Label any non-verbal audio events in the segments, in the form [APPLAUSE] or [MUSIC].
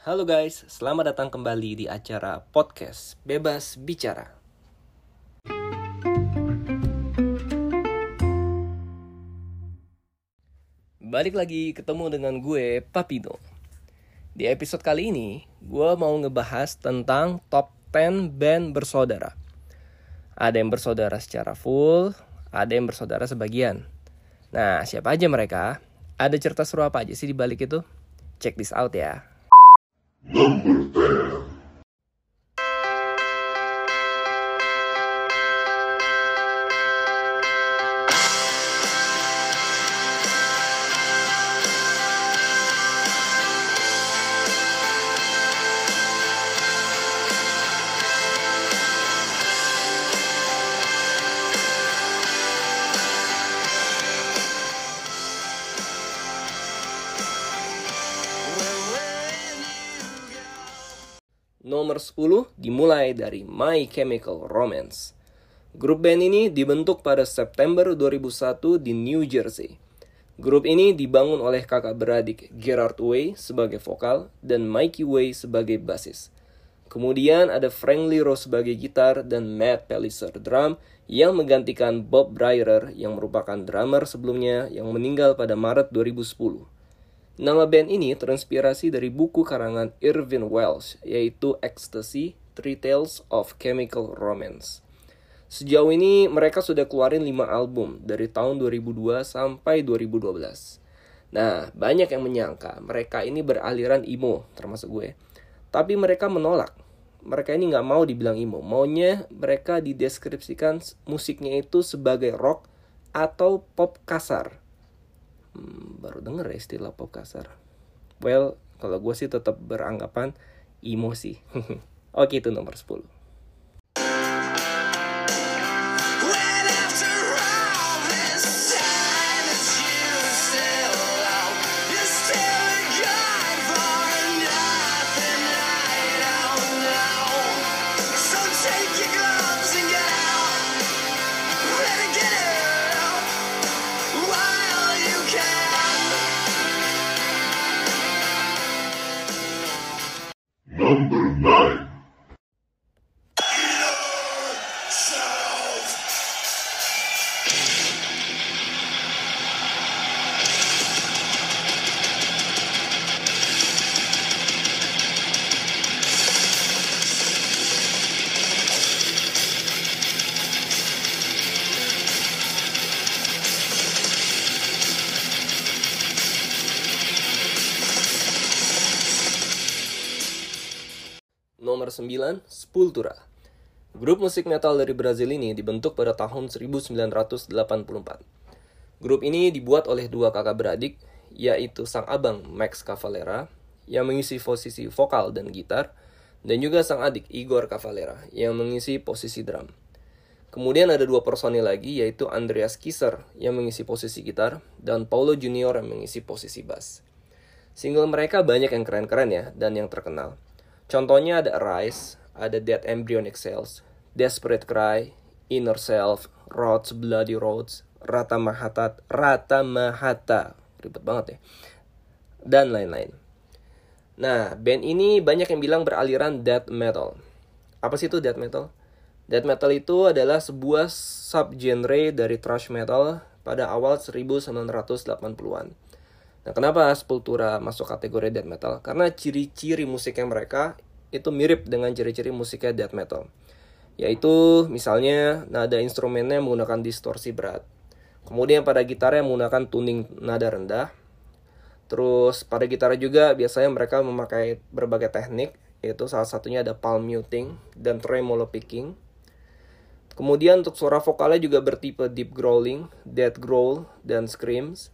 Halo guys, selamat datang kembali di acara podcast Bebas Bicara. Balik lagi ketemu dengan gue, Papino. Di episode kali ini, gue mau ngebahas tentang top 10 band bersaudara. Ada yang bersaudara secara full, ada yang bersaudara sebagian. Nah, siapa aja mereka? Ada cerita seru apa aja sih di balik itu? Check this out ya. Number 10. Dimulai dari My Chemical Romance. Grup band ini dibentuk pada September 2001 di New Jersey. Grup ini dibangun oleh kakak beradik Gerard Way sebagai vokal dan Mikey Way sebagai basis. Kemudian ada Frank Liro sebagai gitar dan Matt Pellicer drum yang menggantikan Bob Breyer yang merupakan drummer sebelumnya yang meninggal pada Maret 2010. Nama band ini terinspirasi dari buku karangan Irvin Welsh, yaitu Ecstasy, Three Tales of Chemical Romance. Sejauh ini mereka sudah keluarin 5 album dari tahun 2002 sampai 2012. Nah, banyak yang menyangka mereka ini beraliran emo, termasuk gue. Tapi mereka menolak. Mereka ini nggak mau dibilang emo. Maunya mereka dideskripsikan musiknya itu sebagai rock atau pop kasar hmm, baru denger ya istilah pop kasar. Well, kalau gue sih tetap beranggapan emo sih. [LAUGHS] Oke, itu nomor 10. 19, Sepultura. Grup musik metal dari Brazil ini dibentuk pada tahun 1984. Grup ini dibuat oleh dua kakak beradik, yaitu sang abang Max Cavalera yang mengisi posisi vokal dan gitar, dan juga sang adik Igor Cavalera yang mengisi posisi drum. Kemudian ada dua personil lagi yaitu Andreas Kisser yang mengisi posisi gitar dan Paulo Junior yang mengisi posisi bass. Single mereka banyak yang keren-keren ya dan yang terkenal. Contohnya ada Arise, ada Dead Embryonic Cells, Desperate Cry, Inner Self, Roads Bloody Roads, Rata Mahatat, Rata Mahata, ribet banget ya, dan lain-lain. Nah, band ini banyak yang bilang beraliran death metal. Apa sih itu death metal? Death metal itu adalah sebuah subgenre dari thrash metal pada awal 1980-an. Nah, kenapa Sepultura masuk kategori death metal? Karena ciri-ciri musiknya mereka itu mirip dengan ciri-ciri musiknya death metal. Yaitu misalnya nada instrumennya menggunakan distorsi berat. Kemudian pada gitarnya menggunakan tuning nada rendah. Terus pada gitar juga biasanya mereka memakai berbagai teknik, yaitu salah satunya ada palm muting dan tremolo picking. Kemudian untuk suara vokalnya juga bertipe deep growling, death growl, dan screams.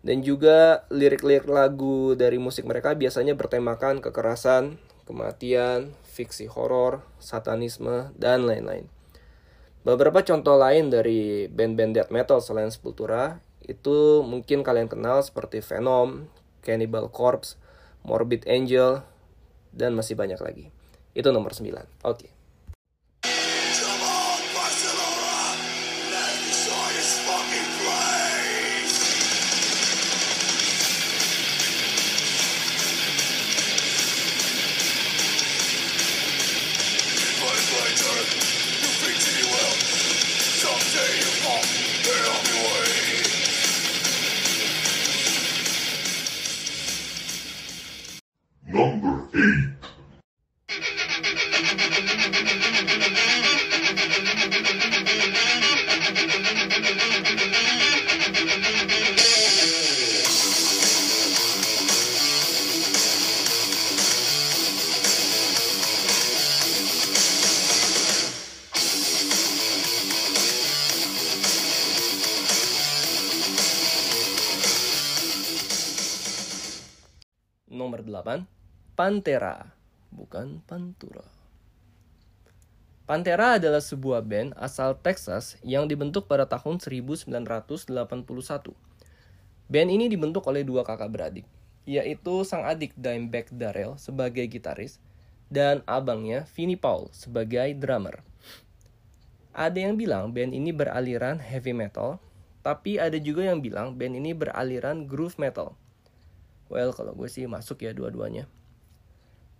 Dan juga lirik-lirik lagu dari musik mereka biasanya bertemakan kekerasan, kematian, fiksi horor, satanisme, dan lain-lain. Beberapa contoh lain dari band-band death metal selain Sepultura itu mungkin kalian kenal seperti Venom, Cannibal Corpse, Morbid Angel, dan masih banyak lagi. Itu nomor 9. Oke. Come Nomor 8. Pantera bukan Pantura. Pantera adalah sebuah band asal Texas yang dibentuk pada tahun 1981. Band ini dibentuk oleh dua kakak beradik, yaitu sang adik Dimebag Darrell sebagai gitaris dan abangnya Vinnie Paul sebagai drummer. Ada yang bilang band ini beraliran heavy metal, tapi ada juga yang bilang band ini beraliran groove metal. Well, kalau gue sih masuk ya dua-duanya.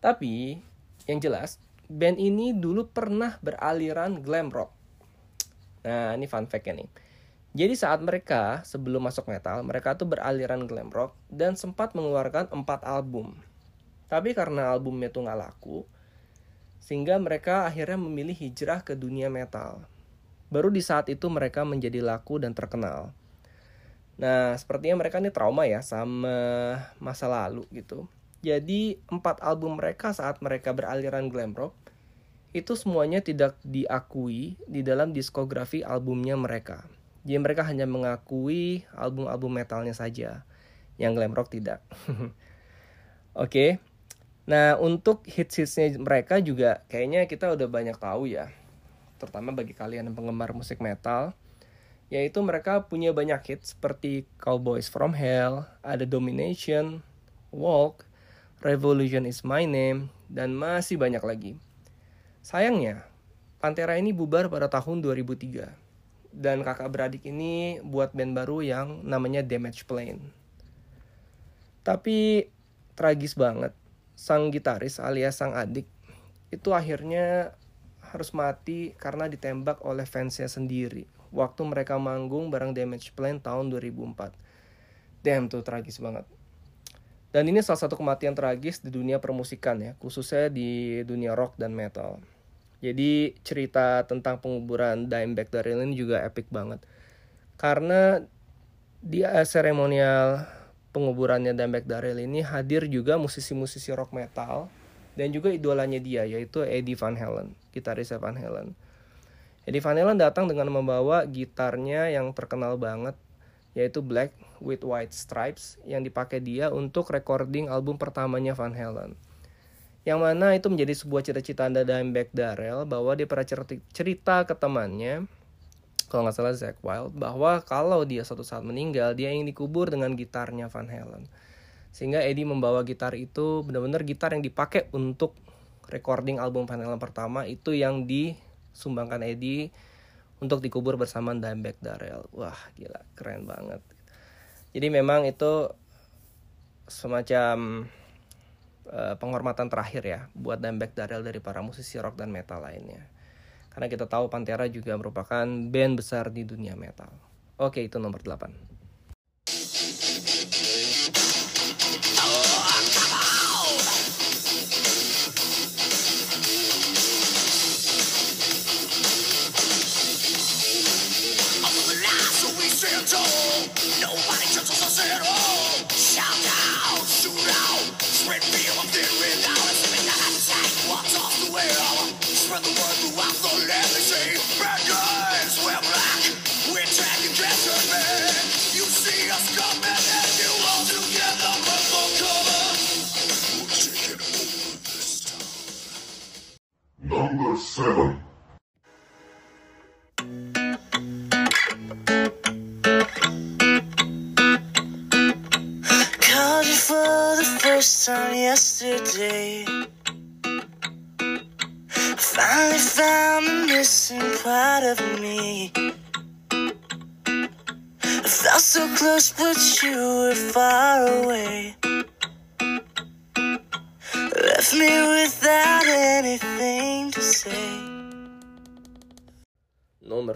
Tapi, yang jelas, band ini dulu pernah beraliran glam rock. Nah, ini fun fact-nya nih. Jadi saat mereka sebelum masuk metal, mereka tuh beraliran glam rock dan sempat mengeluarkan 4 album. Tapi karena albumnya tuh nggak laku, sehingga mereka akhirnya memilih hijrah ke dunia metal. Baru di saat itu mereka menjadi laku dan terkenal. Nah, sepertinya mereka ini trauma ya sama masa lalu gitu. Jadi, empat album mereka saat mereka beraliran glam rock itu semuanya tidak diakui di dalam diskografi albumnya mereka. Jadi mereka hanya mengakui album-album metalnya saja, yang glam rock tidak. [LAUGHS] Oke, nah untuk hits-hitsnya mereka juga kayaknya kita udah banyak tahu ya, terutama bagi kalian yang penggemar musik metal, yaitu mereka punya banyak hits seperti Cowboys from Hell, ada Domination, Walk, Revolution is My Name, dan masih banyak lagi. Sayangnya, Pantera ini bubar pada tahun 2003. Dan kakak beradik ini buat band baru yang namanya Damage Plane. Tapi tragis banget. Sang gitaris alias sang adik itu akhirnya harus mati karena ditembak oleh fansnya sendiri waktu mereka manggung bareng Damage Plan tahun 2004. Damn tuh tragis banget. Dan ini salah satu kematian tragis di dunia permusikan ya, khususnya di dunia rock dan metal. Jadi cerita tentang penguburan Dimebag Darrell ini juga epic banget. Karena di seremonial penguburannya Dimebag Darrell ini hadir juga musisi-musisi rock metal dan juga idolanya dia yaitu Eddie Van Halen, gitaris Van Halen. Eddie Van Halen datang dengan membawa gitarnya yang terkenal banget yaitu Black with White Stripes yang dipakai dia untuk recording album pertamanya Van Halen. Yang mana itu menjadi sebuah cita-cita anda Dimebag Darrell bahwa dia pernah cerita ke temannya kalau nggak salah Zack Wild bahwa kalau dia suatu saat meninggal dia ingin dikubur dengan gitarnya Van Halen. Sehingga Eddie membawa gitar itu benar-benar gitar yang dipakai untuk recording album Van Halen pertama itu yang disumbangkan Eddie untuk dikubur bersama Dimebag Darrell. Wah, gila, keren banget. Jadi memang itu semacam uh, penghormatan terakhir ya buat Dimebag Darrell dari para musisi rock dan metal lainnya. Karena kita tahu Pantera juga merupakan band besar di dunia metal. Oke, itu nomor 8.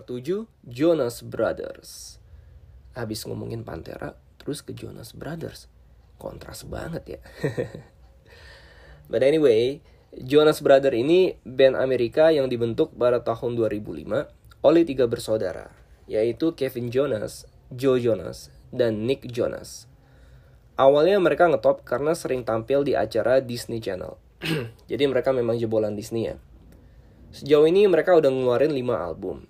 7, Jonas Brothers. Habis ngomongin Pantera, terus ke Jonas Brothers. Kontras banget ya. [LAUGHS] But anyway, Jonas Brothers ini band Amerika yang dibentuk pada tahun 2005 oleh tiga bersaudara, yaitu Kevin Jonas, Joe Jonas, dan Nick Jonas. Awalnya mereka ngetop karena sering tampil di acara Disney Channel. [CLEARS THROAT] Jadi mereka memang jebolan Disney ya. Sejauh ini mereka udah ngeluarin 5 album.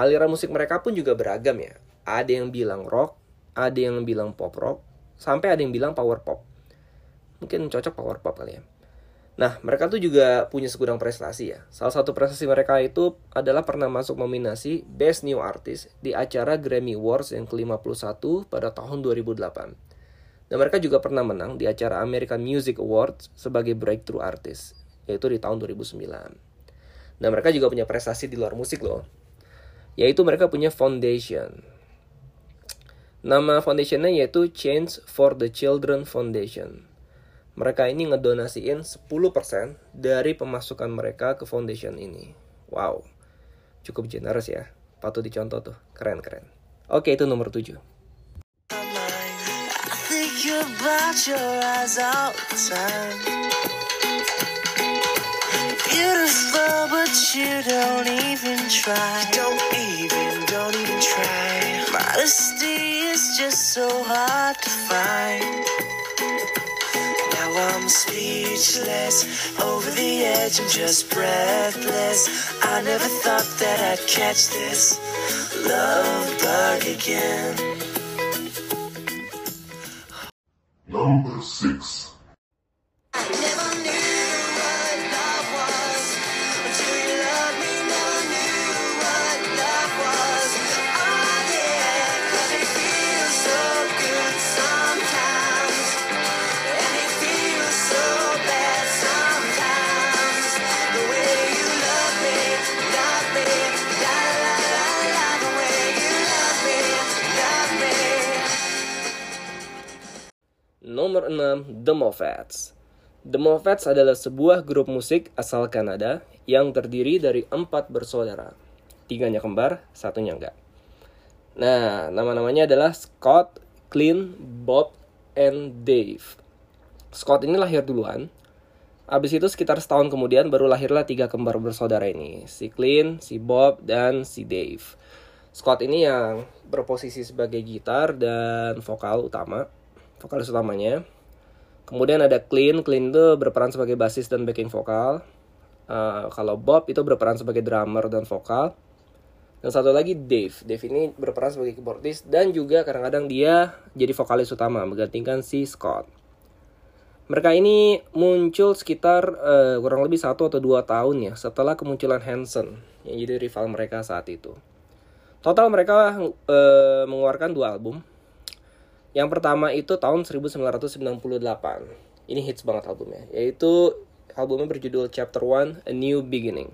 Aliran musik mereka pun juga beragam ya. Ada yang bilang rock, ada yang bilang pop rock, sampai ada yang bilang power pop. mungkin cocok power pop kali ya. Nah, mereka tuh juga punya segudang prestasi ya. Salah satu prestasi mereka itu adalah pernah masuk nominasi Best New Artist di acara Grammy Awards yang ke-51 pada tahun 2008. Dan mereka juga pernah menang di acara American Music Awards sebagai Breakthrough Artist, yaitu di tahun 2009. Dan mereka juga punya prestasi di luar musik loh, yaitu mereka punya foundation. Nama foundationnya yaitu Change for the Children Foundation mereka ini ngedonasiin 10% dari pemasukan mereka ke foundation ini. Wow, cukup generous ya. Patut dicontoh tuh, keren-keren. Oke, itu nomor 7. I think about your eyes all the time. Beautiful, but you don't even try. You don't even, don't even try. Modesty is just so hard to find. Now I'm speechless, over the edge, I'm just breathless. I never thought that I'd catch this love bug again. Number 6. The Moffats. The Moffats adalah sebuah grup musik asal Kanada yang terdiri dari empat bersaudara. Tiganya kembar, satunya enggak. Nah, nama-namanya adalah Scott, Clint, Bob, and Dave. Scott ini lahir duluan. Abis itu sekitar setahun kemudian baru lahirlah tiga kembar bersaudara ini. Si Clint, si Bob, dan si Dave. Scott ini yang berposisi sebagai gitar dan vokal utama. Vokalis utamanya. Kemudian ada Clint, Clint itu berperan sebagai basis dan backing vokal. Eh, kalau Bob itu berperan sebagai drummer dan vokal. Dan satu lagi Dave. Dave ini berperan sebagai keyboardist dan juga kadang-kadang dia jadi vokalis utama menggantikan si Scott. Mereka ini muncul sekitar eh, kurang lebih satu atau dua tahun ya setelah kemunculan Hanson yang jadi rival mereka saat itu. Total mereka eh, mengeluarkan dua album. Yang pertama itu tahun 1998. Ini hits banget albumnya, yaitu albumnya berjudul Chapter One: A New Beginning.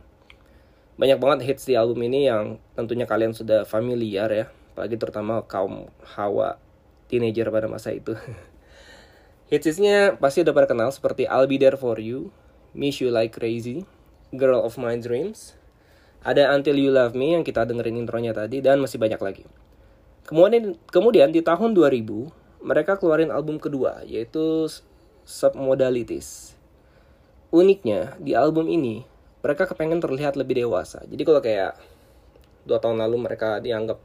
Banyak banget hits di album ini yang tentunya kalian sudah familiar ya, apalagi terutama kaum hawa teenager pada masa itu. [LAUGHS] Hitsnya pasti udah pada kenal seperti I'll Be There For You, Miss You Like Crazy, Girl of My Dreams, ada Until You Love Me yang kita dengerin intronya tadi, dan masih banyak lagi. Kemudian, kemudian di tahun 2000, mereka keluarin album kedua, yaitu Submodalities. Uniknya, di album ini, mereka kepengen terlihat lebih dewasa. Jadi kalau kayak dua tahun lalu mereka dianggap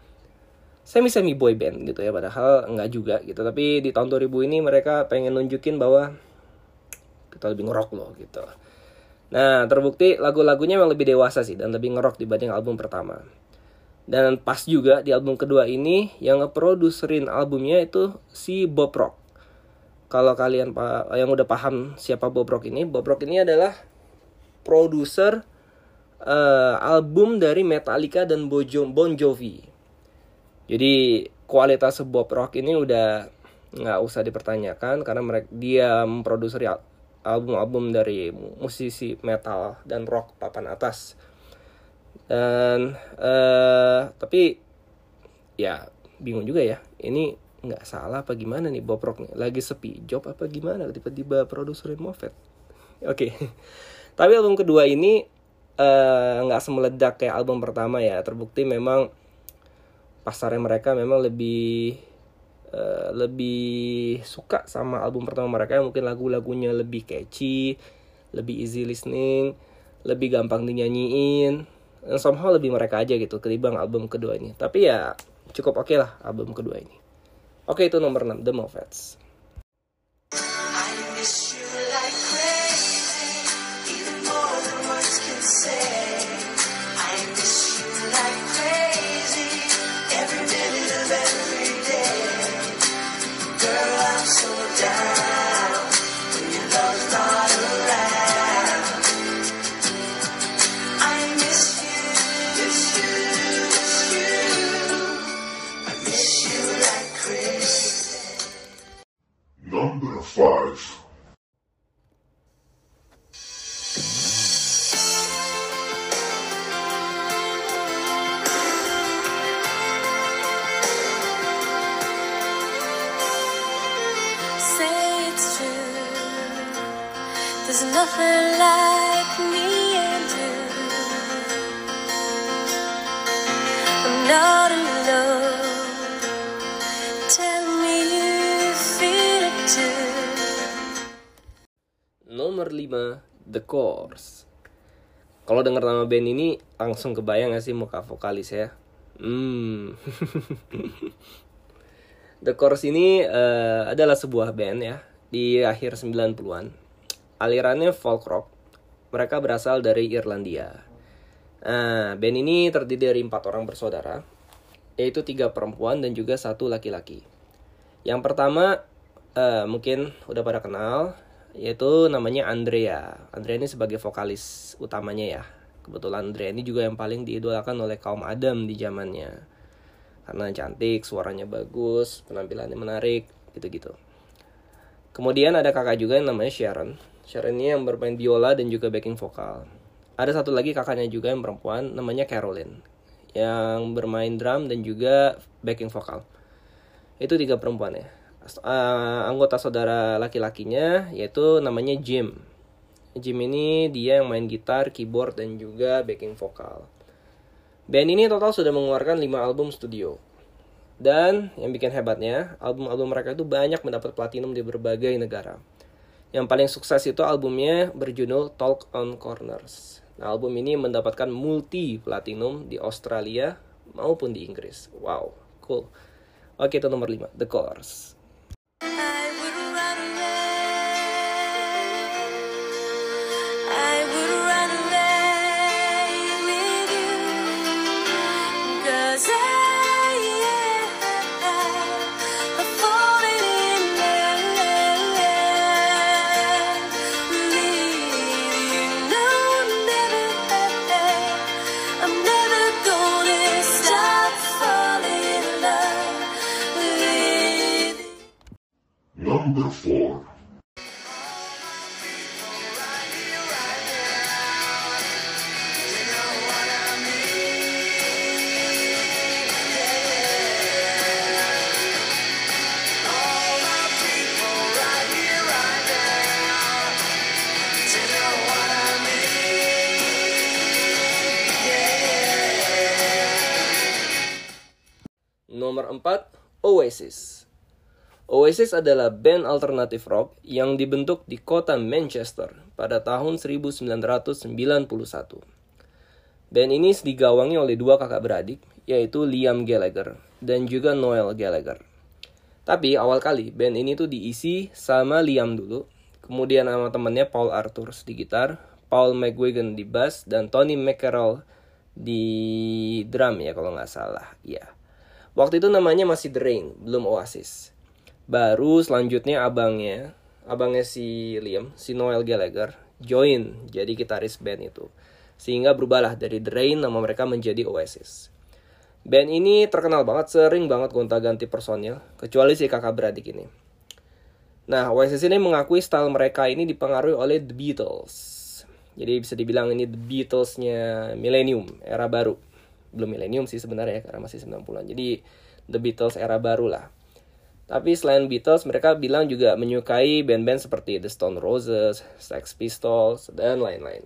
semi-semi boy band gitu ya, padahal enggak juga gitu. Tapi di tahun 2000 ini mereka pengen nunjukin bahwa kita lebih ngerok loh gitu. Nah, terbukti lagu-lagunya memang lebih dewasa sih dan lebih ngerok dibanding album pertama. Dan pas juga di album kedua ini yang ngeproduserin albumnya itu si Bob Rock. Kalau kalian yang udah paham siapa Bob Rock ini, Bob Rock ini adalah produser eh, album dari Metallica dan Bon Jovi. Jadi kualitas Bob Rock ini udah nggak usah dipertanyakan karena mereka dia memproduksi al- album-album dari musisi metal dan rock papan atas. Dan eh tapi ya bingung juga ya. Ini nggak salah apa gimana nih Bob Rock nih? Lagi sepi job apa gimana tiba-tiba produserin Moffat? [LAUGHS] Oke. Tapi album kedua ini eh, nggak semeledak kayak album pertama ya. Terbukti memang pasarnya mereka memang lebih eh, lebih suka sama album pertama mereka mungkin lagu-lagunya lebih catchy, lebih easy listening, lebih gampang dinyanyiin. Dan somehow lebih mereka aja gitu ketimbang album kedua ini. Tapi ya cukup oke lah album kedua ini. Oke itu nomor 6 The Moffats. Course. Kalau dengar nama band ini langsung kebayang gak sih muka vokalis ya? Hmm. [LAUGHS] The Course ini eh, adalah sebuah band ya di akhir 90-an. Alirannya folk rock. Mereka berasal dari Irlandia. Nah, band ini terdiri dari empat orang bersaudara, yaitu tiga perempuan dan juga satu laki-laki. Yang pertama eh, mungkin udah pada kenal, yaitu namanya Andrea. Andrea ini sebagai vokalis utamanya ya. Kebetulan Andrea ini juga yang paling diidolakan oleh kaum Adam di zamannya. Karena cantik, suaranya bagus, penampilannya menarik, gitu-gitu. Kemudian ada kakak juga yang namanya Sharon. Sharon ini yang bermain biola dan juga backing vokal. Ada satu lagi kakaknya juga yang perempuan, namanya Caroline. Yang bermain drum dan juga backing vokal. Itu tiga perempuan ya. Eh, anggota saudara laki-lakinya yaitu namanya Jim. Jim ini dia yang main gitar, keyboard, dan juga backing vokal. Band ini total sudah mengeluarkan 5 album studio. Dan yang bikin hebatnya, album-album mereka itu banyak mendapat platinum di berbagai negara. Yang paling sukses itu albumnya berjudul Talk on Corners. Nah, album ini mendapatkan multi platinum di Australia maupun di Inggris. Wow, cool. Oke, itu nomor 5, The Course. I 4. Nomor 4, Oasis. Oasis adalah band alternatif rock yang dibentuk di kota Manchester pada tahun 1991. Band ini digawangi oleh dua kakak beradik, yaitu Liam Gallagher dan juga Noel Gallagher. Tapi awal kali band ini tuh diisi sama Liam dulu, kemudian sama temennya Paul Arthur di gitar, Paul McGuigan di bass, dan Tony McCarroll di drum ya kalau nggak salah. Ya. Waktu itu namanya masih The Rain, belum Oasis. Baru selanjutnya abangnya, abangnya si Liam, si Noel Gallagher, join jadi gitaris band itu. Sehingga berubahlah dari The Rain nama mereka menjadi Oasis. Band ini terkenal banget, sering banget gonta-ganti personil, kecuali si kakak beradik ini. Nah, Oasis ini mengakui style mereka ini dipengaruhi oleh The Beatles. Jadi bisa dibilang ini The Beatles-nya Millennium, era baru. Belum Millennium sih sebenarnya karena masih 90-an. Jadi The Beatles era baru lah. Tapi selain Beatles, mereka bilang juga menyukai band-band seperti The Stone Roses, Sex Pistols, dan lain-lain.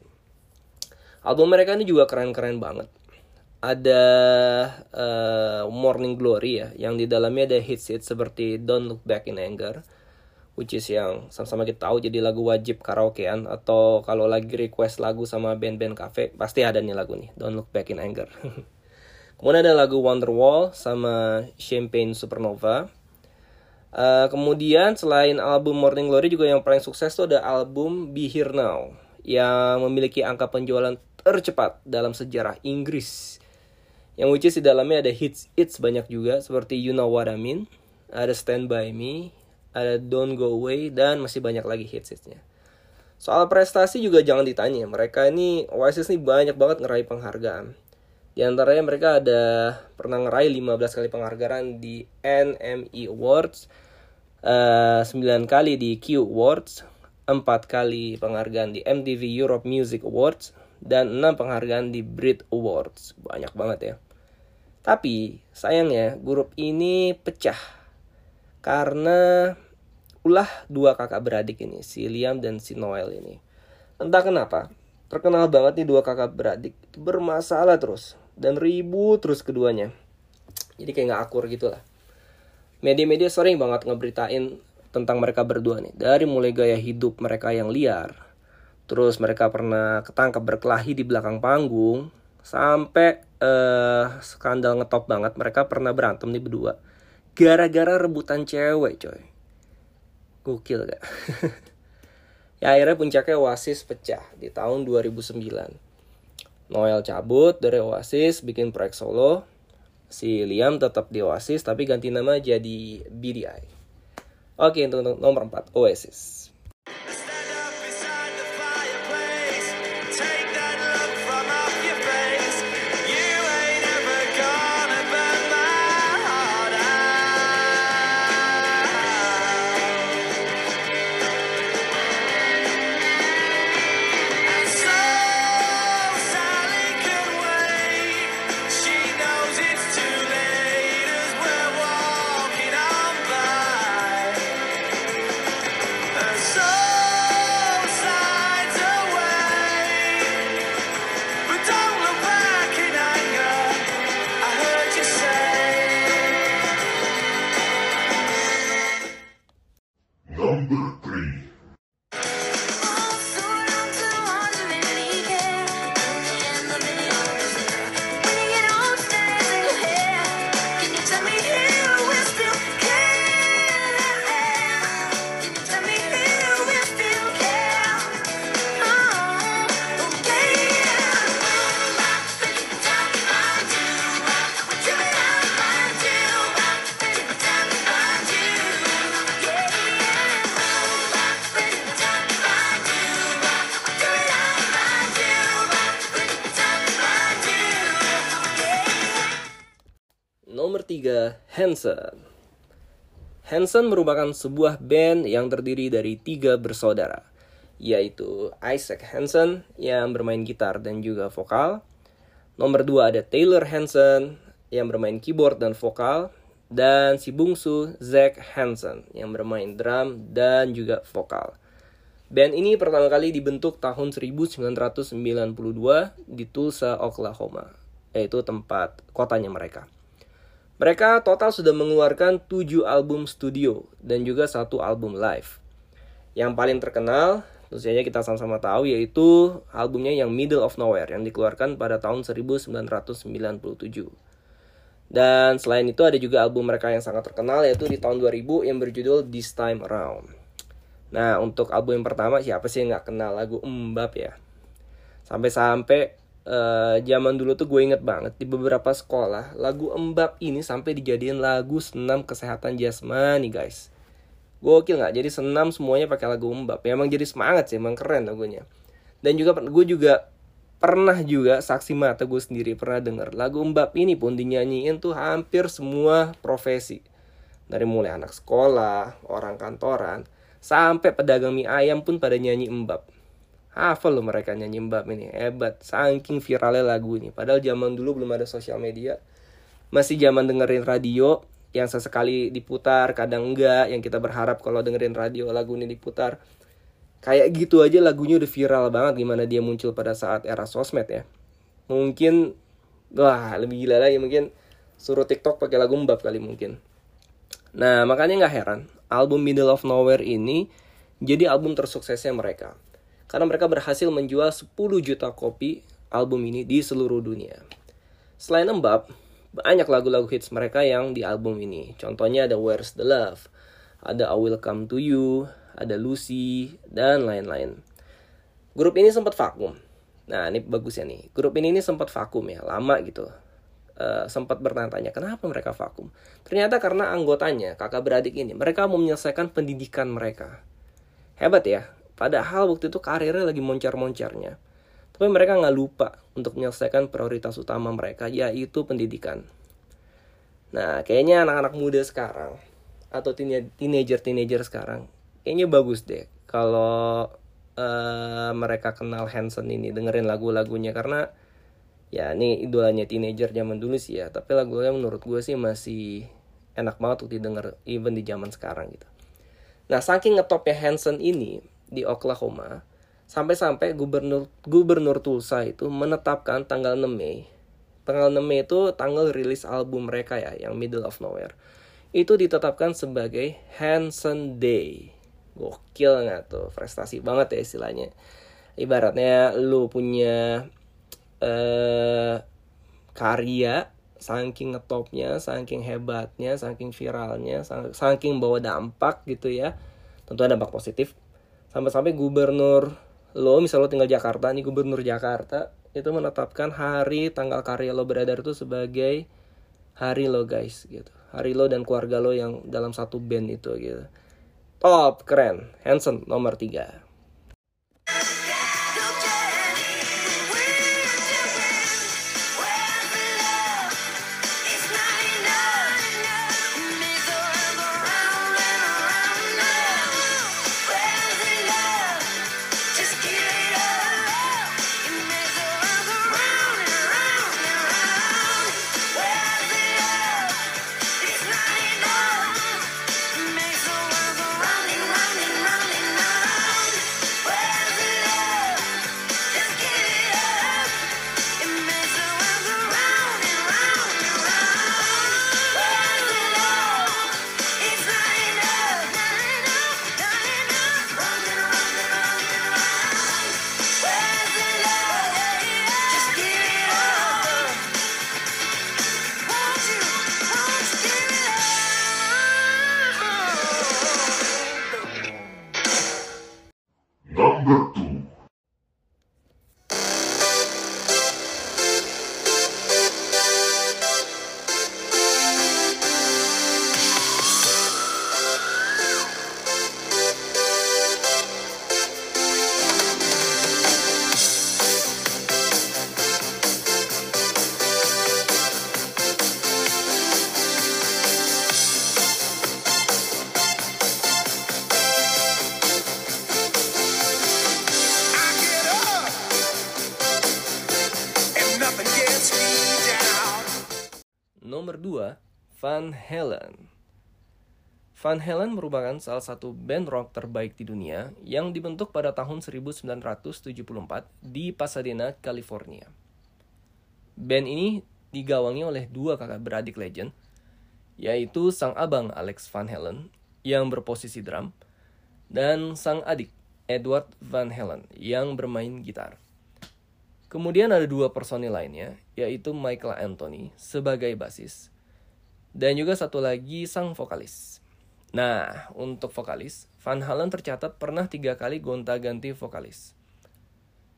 Album mereka ini juga keren-keren banget. Ada eh, Morning Glory ya, yang di dalamnya ada hits-hits seperti Don't Look Back in Anger, which is yang sama-sama kita tahu jadi lagu wajib karaokean atau kalau lagi request lagu sama band-band cafe pasti ada nih lagu nih Don't Look Back in Anger. [LAUGHS] Kemudian ada lagu Wonderwall sama Champagne Supernova. Eh, kemudian selain album Morning Glory juga yang paling sukses tuh ada album Be Here Now yang memiliki angka penjualan tercepat dalam sejarah Inggris. Yang which is di dalamnya ada hits hits banyak juga seperti You Know What I Mean, ada Stand By Me, ada Don't Go Away dan masih banyak lagi hits hitsnya. Soal prestasi juga jangan ditanya, mereka ini Oasis ini banyak banget ngeraih penghargaan. Di antaranya mereka ada pernah ngeraih 15 kali penghargaan di NME Awards, eh, 9 kali di Q Awards, 4 kali penghargaan di MTV Europe Music Awards, dan 6 penghargaan di Brit Awards. Banyak banget ya. Tapi sayangnya grup ini pecah karena ulah dua kakak beradik ini, si Liam dan si Noel ini. Entah kenapa, terkenal banget nih dua kakak beradik bermasalah terus dan ribut terus keduanya. Jadi kayak nggak akur gitu lah. Media-media sering banget ngeberitain tentang mereka berdua nih. Dari mulai gaya hidup mereka yang liar, terus mereka pernah ketangkap berkelahi di belakang panggung, sampai eh skandal ngetop banget mereka pernah berantem nih berdua. Gara-gara rebutan cewek coy. Gokil gak? [LAUGHS] ya akhirnya puncaknya Oasis pecah di tahun 2009. Noel cabut dari Oasis bikin proyek solo. Si Liam tetap di Oasis tapi ganti nama jadi BDI. Oke, untuk nomor 4 Oasis. Hanson. Hanson merupakan sebuah band yang terdiri dari tiga bersaudara, yaitu Isaac Hanson yang bermain gitar dan juga vokal. Nomor 2 ada Taylor Hanson yang bermain keyboard dan vokal. Dan si bungsu Zack Hanson yang bermain drum dan juga vokal. Band ini pertama kali dibentuk tahun 1992 di Tulsa, Oklahoma, yaitu tempat kotanya mereka. Mereka total sudah mengeluarkan 7 album studio dan juga satu album live. Yang paling terkenal, tentu saja kita sama-sama tahu yaitu albumnya yang Middle of Nowhere yang dikeluarkan pada tahun 1997. Dan selain itu ada juga album mereka yang sangat terkenal yaitu di tahun 2000 yang berjudul This Time Around. Nah, untuk album yang pertama siapa sih yang nggak kenal lagu Mbap ya? Sampai-sampai eh, zaman dulu tuh gue inget banget di beberapa sekolah lagu Mbap ini sampai dijadiin lagu senam kesehatan jasmani guys. Gokil nggak? Jadi senam semuanya pakai lagu Mbap. Ya, emang jadi semangat sih, emang keren lagunya. Dan juga gue juga pernah juga saksi mata gue sendiri pernah denger lagu Mbap ini pun dinyanyiin tuh hampir semua profesi. Dari mulai anak sekolah, orang kantoran, sampai pedagang mie ayam pun pada nyanyi Mbap. Hafal loh mereka nyanyi Mbap ini, hebat. Saking viralnya lagu ini. Padahal zaman dulu belum ada sosial media. Masih zaman dengerin radio, yang sesekali diputar, kadang enggak. Yang kita berharap kalau dengerin radio lagu ini diputar. Kayak gitu aja lagunya udah viral banget gimana dia muncul pada saat era sosmed ya. Mungkin, wah lebih gila lagi mungkin suruh TikTok pakai lagu Mbap kali mungkin. Nah, makanya nggak heran, album Middle of Nowhere ini jadi album tersuksesnya mereka. Karena mereka berhasil menjual 10 juta kopi album ini di seluruh dunia. Selain Mbap, banyak lagu-lagu hits mereka yang di album ini. Contohnya ada Where's the Love, ada I Will Come to You, ada Lucy, dan lain-lain. Grup ini sempat vakum. Nah, ini bagus ya nih. Grup ini, ini sempat vakum ya, lama gitu. Eh, sempat bertanya-tanya kenapa mereka vakum. Ternyata karena anggotanya, kakak beradik ini, mereka mau menyelesaikan pendidikan mereka. Hebat ya. Padahal waktu itu karirnya lagi moncar-moncarnya. Tapi mereka nggak lupa untuk menyelesaikan prioritas utama mereka, yaitu pendidikan. Nah, kayaknya anak-anak muda sekarang, atau teenager- teenager-teenager sekarang, kayaknya bagus deh kalau eh, mereka kenal Hanson ini, dengerin lagu-lagunya. Karena ya ini idolanya teenager zaman dulu sih ya tapi lagunya menurut gue sih masih enak banget untuk didengar even di zaman sekarang gitu nah saking ngetopnya Hanson ini di Oklahoma Sampai-sampai gubernur gubernur Tulsa itu menetapkan tanggal 6 Mei. Tanggal 6 Mei itu tanggal rilis album mereka ya, yang Middle of Nowhere. Itu ditetapkan sebagai Hanson Day. Gokil nggak tuh? Prestasi banget ya istilahnya. Ibaratnya lu punya eh karya saking ngetopnya, saking hebatnya, saking viralnya, saking bawa dampak gitu ya. Tentu ada dampak positif. Sampai-sampai gubernur lo, misal lo tinggal Jakarta, nih gubernur Jakarta itu menetapkan hari tanggal karya lo beredar itu sebagai hari lo guys gitu. Hari lo dan keluarga lo yang dalam satu band itu gitu. Top, keren. Hanson nomor 3. Van Halen merupakan salah satu band rock terbaik di dunia yang dibentuk pada tahun 1974 di Pasadena, California. Band ini digawangi oleh dua kakak beradik legend, yaitu sang abang Alex Van Halen yang berposisi drum dan sang adik Edward Van Halen yang bermain gitar. Kemudian ada dua personil lainnya, yaitu Michael Anthony sebagai basis, dan juga satu lagi sang vokalis. Nah, untuk vokalis, Van Halen tercatat pernah tiga kali gonta-ganti vokalis.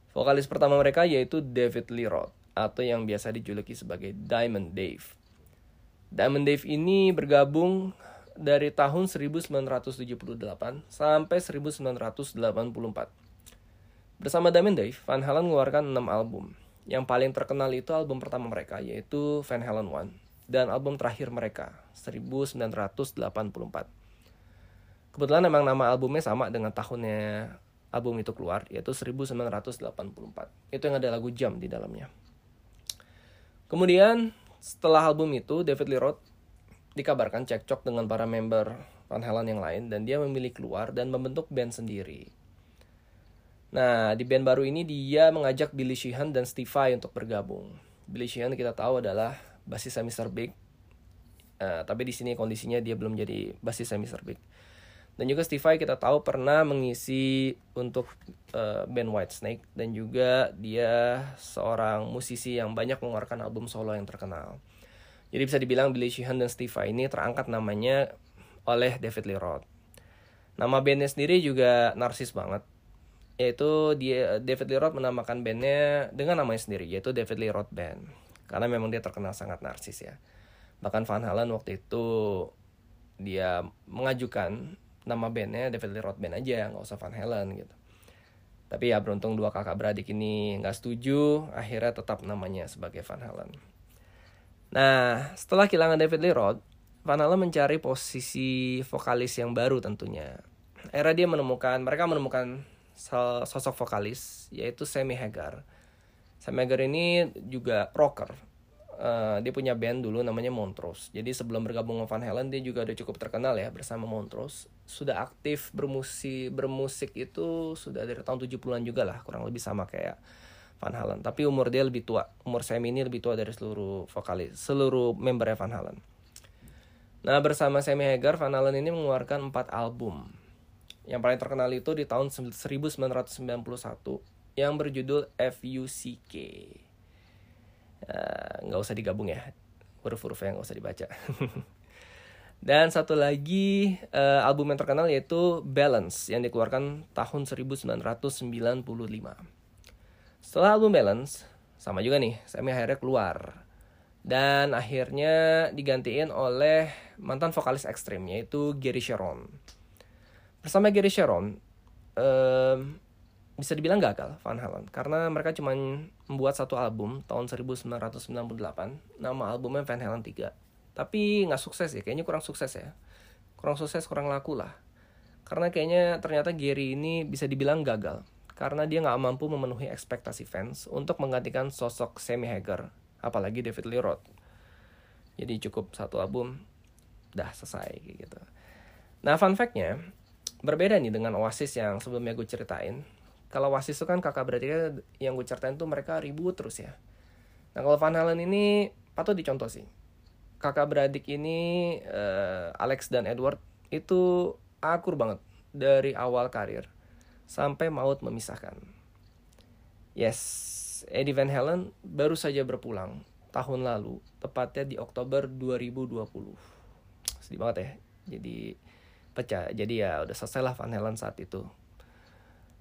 Vokalis pertama mereka yaitu David Lee Roth, atau yang biasa dijuluki sebagai Diamond Dave. Diamond Dave ini bergabung dari tahun 1978 sampai 1984. Bersama Diamond Dave, Van Halen mengeluarkan 6 album. Yang paling terkenal itu album pertama mereka, yaitu Van Halen 1, dan album terakhir mereka, 1984. Kebetulan memang nama albumnya sama dengan tahunnya album itu keluar, yaitu 1984. Itu yang ada lagu Jam di dalamnya. Kemudian, setelah album itu, David Lee Roth dikabarkan cekcok dengan para member Van Halen yang lain, dan dia memilih keluar dan membentuk band sendiri. Nah, di band baru ini dia mengajak Billy Sheehan dan Steve Vai untuk bergabung. Billy Sheehan kita tahu adalah basisnya Mr. Big. Eh, tapi di sini kondisinya dia belum jadi basisnya Mr. Big. Dan juga Steve Vai kita tahu pernah mengisi untuk eh, band Whitesnake dan juga dia seorang musisi yang banyak mengeluarkan album solo yang terkenal. Jadi bisa dibilang Billy Sheehan dan Steve Vai ini terangkat namanya oleh David Lee Roth. Nama bandnya sendiri juga narsis banget yaitu dia David Lee Roth menamakan bandnya dengan namanya sendiri yaitu David Lee Roth Band karena memang dia terkenal sangat narsis ya bahkan Van Halen waktu itu dia mengajukan nama bandnya David Lee Roth Band aja nggak usah Van Halen gitu tapi ya beruntung dua kakak beradik ini nggak setuju akhirnya tetap namanya sebagai Van Halen nah setelah kehilangan David Lee Roth Van Halen mencari posisi vokalis yang baru tentunya era dia menemukan mereka menemukan sosok vokalis yaitu Sammy Hagar. Sammy Hagar ini juga rocker. Eh, dia punya band dulu namanya Montrose. Jadi sebelum bergabung dengan Van Halen dia juga udah cukup terkenal ya bersama Montrose. Sudah aktif bermusik bermusik itu sudah dari tahun 70-an juga lah, kurang lebih sama kayak Van Halen. Tapi umur dia lebih tua. Umur Sammy ini lebih tua dari seluruh vokalis, seluruh membernya Van Halen. Nah, bersama Sammy Hagar, Van Halen ini mengeluarkan 4 album. Yang paling terkenal itu di tahun 1991 yang berjudul FUCK. Eh, nggak usah digabung ya, huruf-hurufnya nggak usah dibaca. [LAUGHS] Dan satu lagi eh, album yang terkenal yaitu Balance yang dikeluarkan tahun 1995. Setelah album Balance, sama juga nih, Sammy akhirnya keluar. Dan akhirnya digantiin oleh mantan vokalis ekstrim yaitu Gary Sharon. Bersama Gary Sharon, em, bisa dibilang gagal Van Halen karena mereka cuma membuat satu album tahun 1998 nama albumnya Van Halen 3 tapi nggak sukses ya kayaknya kurang sukses ya. Kurang sukses kurang laku lah. Karena kayaknya ternyata Gary ini bisa dibilang gagal. Karena dia nggak mampu memenuhi ekspektasi fans untuk menggantikan sosok Sammy Hagar apalagi David Lee Roth. Jadi cukup satu album dah selesai gitu. Nah fun fact-nya berbeda nih dengan Oasis yang sebelumnya gue ceritain. Kalau Oasis itu kan kakak beradiknya yang gue ceritain tuh mereka ribut terus ya. Nah kalau Van Halen ini patut dicontoh sih. Kakak beradik ini eh, Alex dan Edward itu akur banget dari awal karir sampai maut memisahkan. Yes, Eddie Van Halen baru saja berpulang tahun lalu, tepatnya di Oktober 2020. Sedih banget ya. Jadi pecah. Jadi ya udah selesai lah Van Halen saat itu.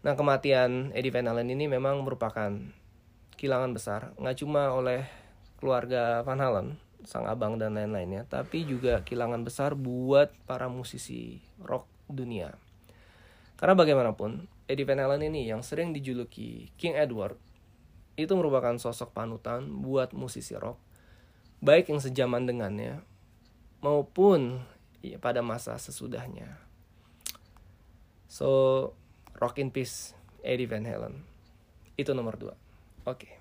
Nah kematian Eddie Van Halen ini memang merupakan kehilangan besar, nggak cuma oleh keluarga Van Halen, sang abang dan lain-lainnya, tapi juga kehilangan besar buat para musisi rock dunia. Karena bagaimanapun, Eddie Van Halen ini yang sering dijuluki King Edward, itu merupakan sosok panutan buat musisi rock, baik yang sejaman dengannya, maupun ya, pada masa sesudahnya. So, Rock in Peace, Eddie Van Halen. Itu nomor dua. Oke. Honorable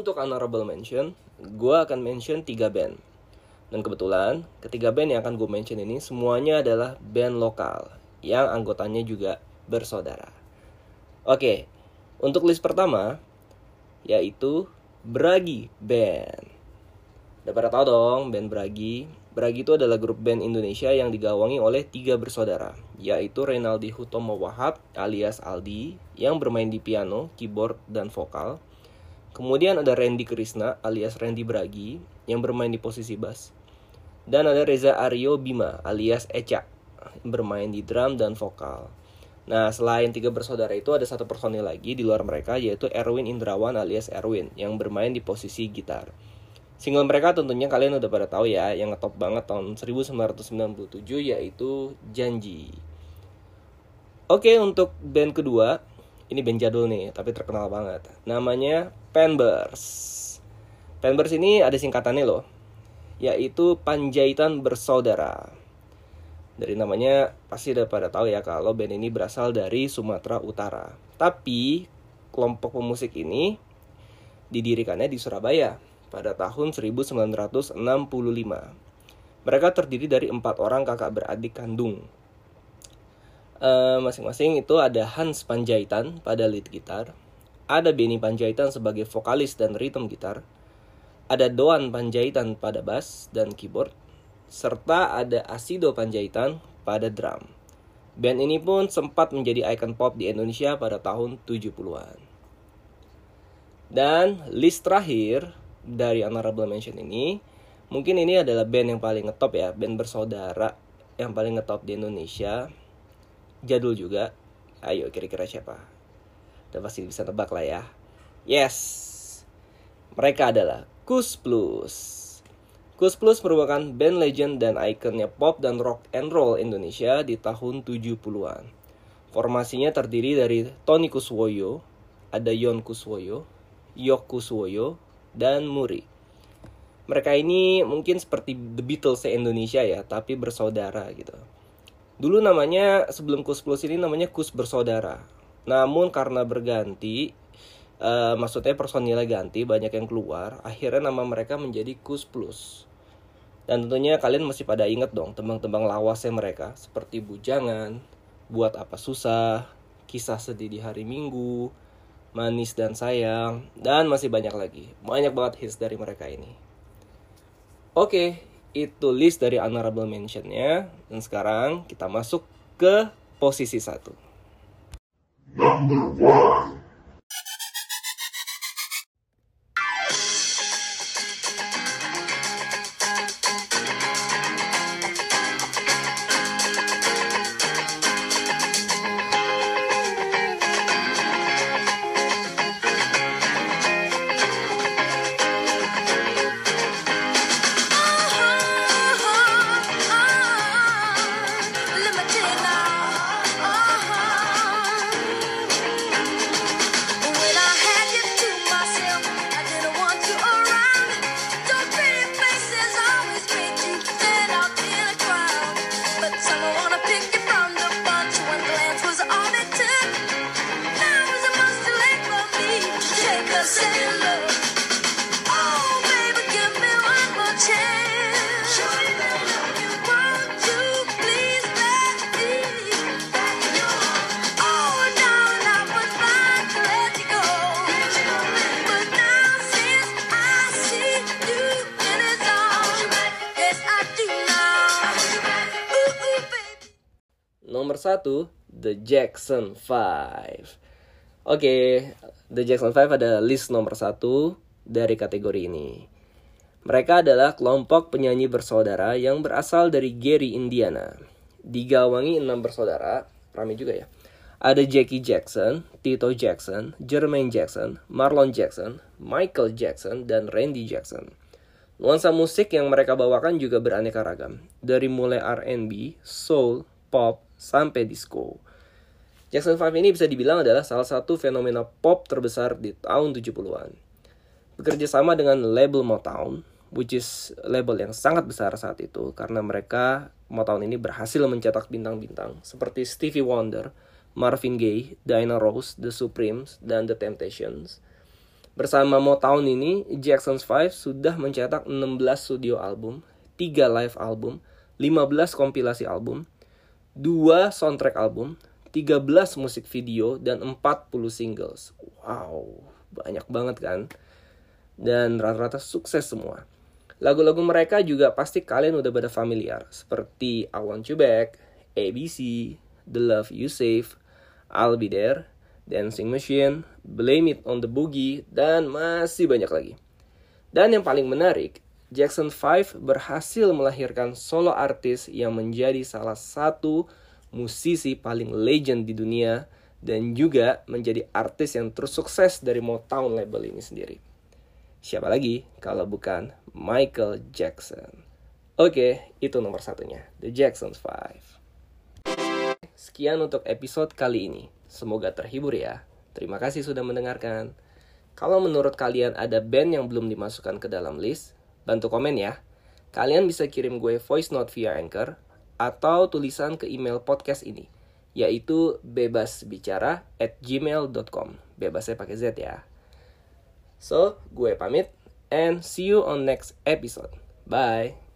Untuk honorable mention, gue akan mention tiga band. Dan kebetulan, ketiga band yang akan gue mention ini semuanya adalah band lokal yang anggotanya juga bersaudara. Oke, untuk list pertama yaitu Bragi Band. Udah pada tahu dong band Bragi. Bragi itu adalah grup band Indonesia yang digawangi oleh tiga bersaudara, yaitu Renaldi Hutomo Wahab alias Aldi yang bermain di piano, keyboard, dan vokal. Kemudian ada Randy Krishna alias Randy Bragi yang bermain di posisi bass. Dan ada Reza Aryo Bima alias Eca bermain di drum dan vokal. Nah, selain tiga bersaudara itu ada satu personil lagi di luar mereka yaitu Erwin Indrawan alias Erwin yang bermain di posisi gitar. Single mereka tentunya kalian udah pada tahu ya, yang ngetop banget tahun 1997 yaitu Janji. Oke, untuk band kedua, ini band jadul nih, tapi terkenal banget. Namanya Panbers. Panbers ini ada singkatannya loh, yaitu Panjaitan Bersaudara. Dari namanya pasti udah pada tahu ya kalau band ini berasal dari Sumatera Utara. Tapi kelompok pemusik ini didirikannya di Surabaya pada tahun 1965. Mereka terdiri dari empat orang kakak beradik kandung. Eh, masing-masing itu ada Hans Panjaitan pada lead gitar, ada Benny Panjaitan sebagai vokalis dan rhythm gitar, ada Doan Panjaitan pada bass dan keyboard, serta ada Asido Panjaitan pada drum. Band ini pun sempat menjadi ikon pop di Indonesia pada tahun 70-an. Dan list terakhir dari Honorable Mention ini, mungkin ini adalah band yang paling ngetop ya, band bersaudara yang paling ngetop di Indonesia. Jadul juga. Ayo kira-kira siapa? Udah pasti bisa tebak lah ya. Yes. Mereka adalah Kus Plus. Kus Plus merupakan band legend dan ikonnya pop dan rock and roll Indonesia di tahun 70-an. Formasinya terdiri dari Tony Kuswoyo, ada Yon Kuswoyo, Yok Kuswoyo, dan Muri. Mereka ini mungkin seperti The Beatles Indonesia ya, tapi bersaudara gitu. Dulu namanya sebelum Kus Plus ini namanya Kus Bersaudara. Namun karena berganti, eh, maksudnya personilnya ganti, banyak yang keluar, akhirnya nama mereka menjadi Kus Plus. Dan tentunya kalian masih pada inget dong tembang-tembang lawasnya mereka seperti Bujangan, Buat Apa Susah, Kisah Sedih di Hari Minggu, Manis dan Sayang, dan masih banyak lagi. Banyak banget hits dari mereka ini. Oke, itu list dari honorable mentionnya. Dan sekarang kita masuk ke posisi satu. Number one. Nomor satu, The Jackson 5. Oke, The Jackson 5 adalah list nomor satu dari kategori ini. Mereka adalah kelompok penyanyi bersaudara yang berasal dari Gary, Indiana. Digawangi enam bersaudara, ramai juga ya. Ada Jackie Jackson, Tito Jackson, Jermaine Jackson, Marlon Jackson, Michael Jackson, dan Randy Jackson. Nuansa musik yang mereka bawakan juga beraneka ragam, dari mulai R&B, soul, pop, sampai disco. Jackson 5 ini bisa dibilang adalah salah satu fenomena pop terbesar di tahun 70-an. Bekerja sama dengan label Motown, which is label yang sangat besar saat itu karena mereka Motown ini berhasil mencetak bintang-bintang seperti Stevie Wonder, Marvin Gaye, Diana Ross, The Supremes, dan The Temptations. Bersama Motown ini, Jackson's 5 sudah mencetak 16 studio album, 3 live album, 15 kompilasi album, 2 soundtrack album, 13 musik video, dan 40 singles. Wow, banyak banget kan? Dan rata-rata sukses semua. Lagu-lagu mereka juga pasti kalian udah pada familiar, seperti I Want You Back, ABC, The Love You Save, I'll Be There, Dancing Machine, Blame It on the Boogie, dan masih banyak lagi. Dan yang paling menarik, Jackson 5 berhasil melahirkan solo artis yang menjadi salah satu musisi paling legend di dunia dan juga menjadi artis yang terus sukses dari Motown label ini sendiri. Siapa lagi kalau bukan Michael Jackson. Oke, itu nomor satunya, The Jacksons 5. Sekian untuk episode kali ini. Semoga terhibur ya. Terima kasih sudah mendengarkan. Kalau menurut kalian ada band yang belum dimasukkan ke dalam list, bantu komen ya. Kalian bisa kirim gue voice note via Anchor atau tulisan ke email podcast ini, yaitu bebasbicara at gmail.com. Bebasnya pakai Z ya. So, gue pamit and see you on next episode. Bye.